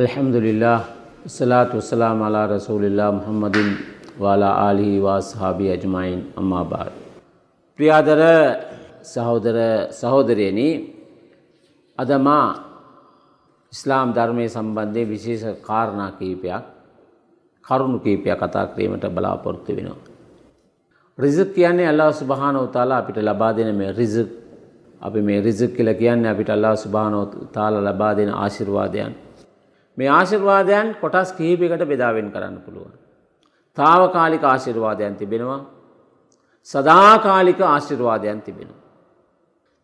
අල්හම්දුලිල්ලා සලාතු වසලාම් අලා රසූලිල්ලා මුහම්මදින් වාලා ආලිහි වාස්හාබි අජමයින් අම්මාබාද. ප්‍රියාදර සහෝදර සහෝදරයනි අදමා ඉස්ලාම් ධර්මය සම්බන්ධය විශේෂ කාරණා කීපයක් කරුණු කීපයක් කතා කිරීමට බලාපොරොත්තු වෙනවා. රිසක් කියන්නේ අල්ලා සුබහාන උතාලා අපිට ලබා දෙන මේ රිසක් අපි මේ රිසක් කියලා කියන්නේ අපිට අල්ලා සුබහාන තාලා ලබා දෙන ආශිර්වාදයන්. මේ ආශිර්වාදයන් කොටස් කිහිපයකට බෙදාවෙන් කරන්න පුළුවන්. තාවකාලික ආශිර්වාදයන් තිබෙනවා. සදාකාලික ආශිර්වාදයන් තිබෙනවා.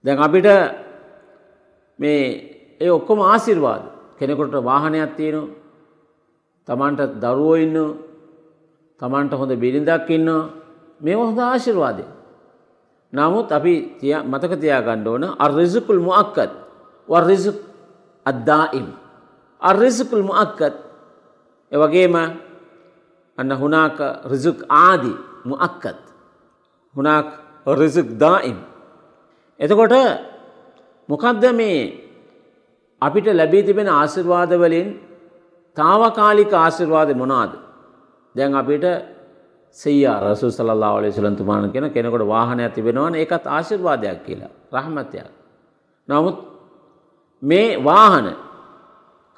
දැන් අපිට මේ ඒ ඔක්කොම ආශිර්වාද කෙනෙකුට වාහනයක් තියෙනවා. තමන්ට දරුවෝ ඉන්නවා. තමන්ට හොඳ බිරිඳක් ඉන්නවා. මේ හොඳ ආශිර්වාදය. නමුත් අපි මතක තියාගන්න ඕන අර්රිසකුල් මුඅක්කත් වර්රිසක් අද්දායිම් අර්රිසකුල් මුඅක්කත්. ඒ වගේම අන්න හුනාක රිසුක් ආදි මුඅක්කත්. හුනාක් රිසුක් දායිම් එතකොට මොකක්ද මේ අපිට ලැබී තිබෙන ආශිර්වාද වලින් తాවකාලික ආශිර්වාද මොනවාද? දැන් අපිට සෙයියා රසූ සල්ලල්ලාහු අලයිහි වසල්ලම් තුමාන කියන කෙනෙකුට වාහනයක් තිබෙනවනේ ඒකත් ආශිර්වාදයක් කියලා. රහමතයක්. නමුත් මේ වාහන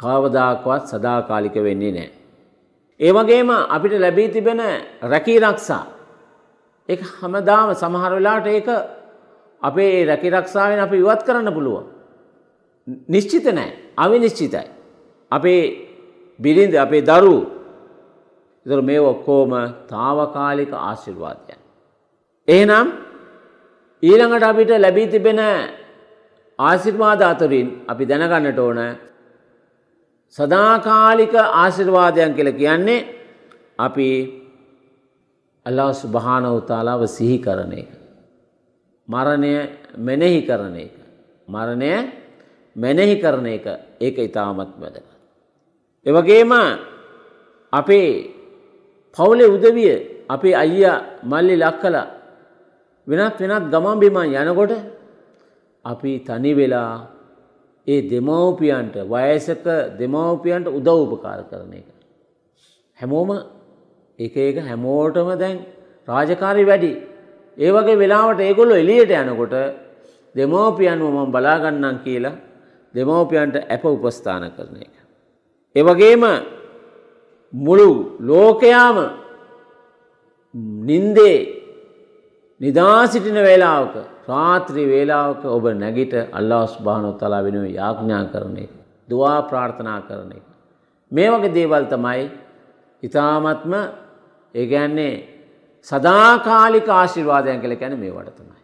කවදාකවත් සදාකාලික වෙන්නේ නැහැ. ඒ වගේම අපිට ලැබී තිබෙන රැකී රක්ෂා ඒක හැමදාම සමහර වෙලාවට ඒක අපේ රැකී රක්ෂාවෙන් අපි ඉවත් කරන්න පුළුවන්. නිශ්චිත නැහැ. අවිනිශ්චිතයි. අපේ බිරිඳ අපේ දරුවෝ එතකොට මේ ඔක්කොම తాවකාලික ආශිර්වාදයන්. එහෙනම් ඊළඟට අපිට ලැබී තිබෙන ආශිර්වාද අතරින් අපි දැනගන්නට ඕන සදාකාලික ආශිර්වාදයන් කියලා කියන්නේ අපි අල්ලාහ් සුබ්හානහු තාලාව සිහි කරන එක. මරණය මෙනෙහි කරන එක. මරණය මෙනෙහි කරන එක ඒක ඊටමත් වැදගත්. ඒ වගේම අපේ පවුලේ උදවිය අපේ අයියා මල්ලි ලක්කලා වෙනත් වෙනත් ගමන් බිමන් යනකොට අපි තනි වෙලා ඒ දෙමව්පියන්ට වයසක දෙමව්පියන්ට උදව් උපකාර කරන එක. හැමෝම එක එක හැමෝටම දැන් රාජකාරි වැඩි. ඒ වගේ වෙලාවට ඒගොල්ලෝ එළියට යනකොට දෙමව්පියන්ව මම බලාගන්නම් කියලා දෙමව්පියන්ට අප උපස්ථාන කරන එක. ඒ වගේම මුළු ලෝකයාම නින්දේ නිදා සිටින වේලාවක රාත්‍රී වේලාවක ඔබ නැගිට අල්ලාහ් සුබ්හානහු තාලා වෙනුවෙන් යාඥා කරන එක, දුආ ප්‍රාර්ථනා කරන එක. මේ වගේ දේවල් තමයි ඊ타මත්ම ඒ කියන්නේ සදාකාලික ආශිර්වාදයන් කියලා කියන්නේ මේවට තමයි.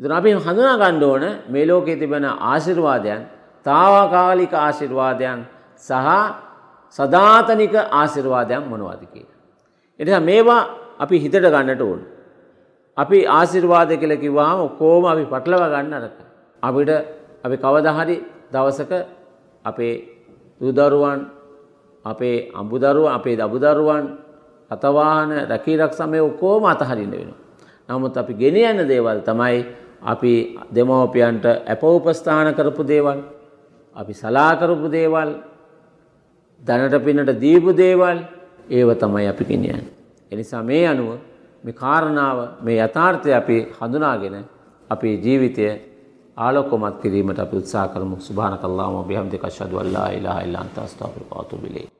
ඉතින් අපි හඳුනා ගන්න ඕන මේ ලෝකයේ තිබෙන ආශිර්වාදයන්, తాවකාලික ආශිර්වාදයන් සහ සදාතනික ආශිර්වාදයන් මොනවද කියලා. එනිසා මේවා අපි හිතට ගන්නට ඕන. අපි ආශිර්වාද කියලා කිව්වහම ඔක්කොම අපි පටලවා ගන්න අරක. අපිට අපි කවදා හරි දවසක අපේ දූ දරුවන් අපේ අඹු දරුවන් අපේ දබු දරුවන් අතවාහන රැකී රක්ෂා මේ ඔක්කොම අතහරින්න වෙනවා. නමුත් අපි ගෙනියන දේවල් තමයි අපි දෙමව්පියන්ට අපෝපස්ථාන කරපු දේවල් අපි සලා කරපු දේවල් දැනට පිනට දීපු දේවල් ඒව තමයි අපි ගෙනියන්නේ. එනිසා මේ අනුව මේ කාරණාව මේ යථාර්ථය අපි හඳුනාගෙන අපේ ජීවිතය ආලෝකමත් කිරීමට අපි උත්සාහ කරමු. සුබ්හානකල්ලාහුම්ම බිහම්දික අෂහදු අල්ලා ඉලාහා ඉල්ලා අන්ත අස්තග්ෆිරුක වඅතුබු ඉලෛක්.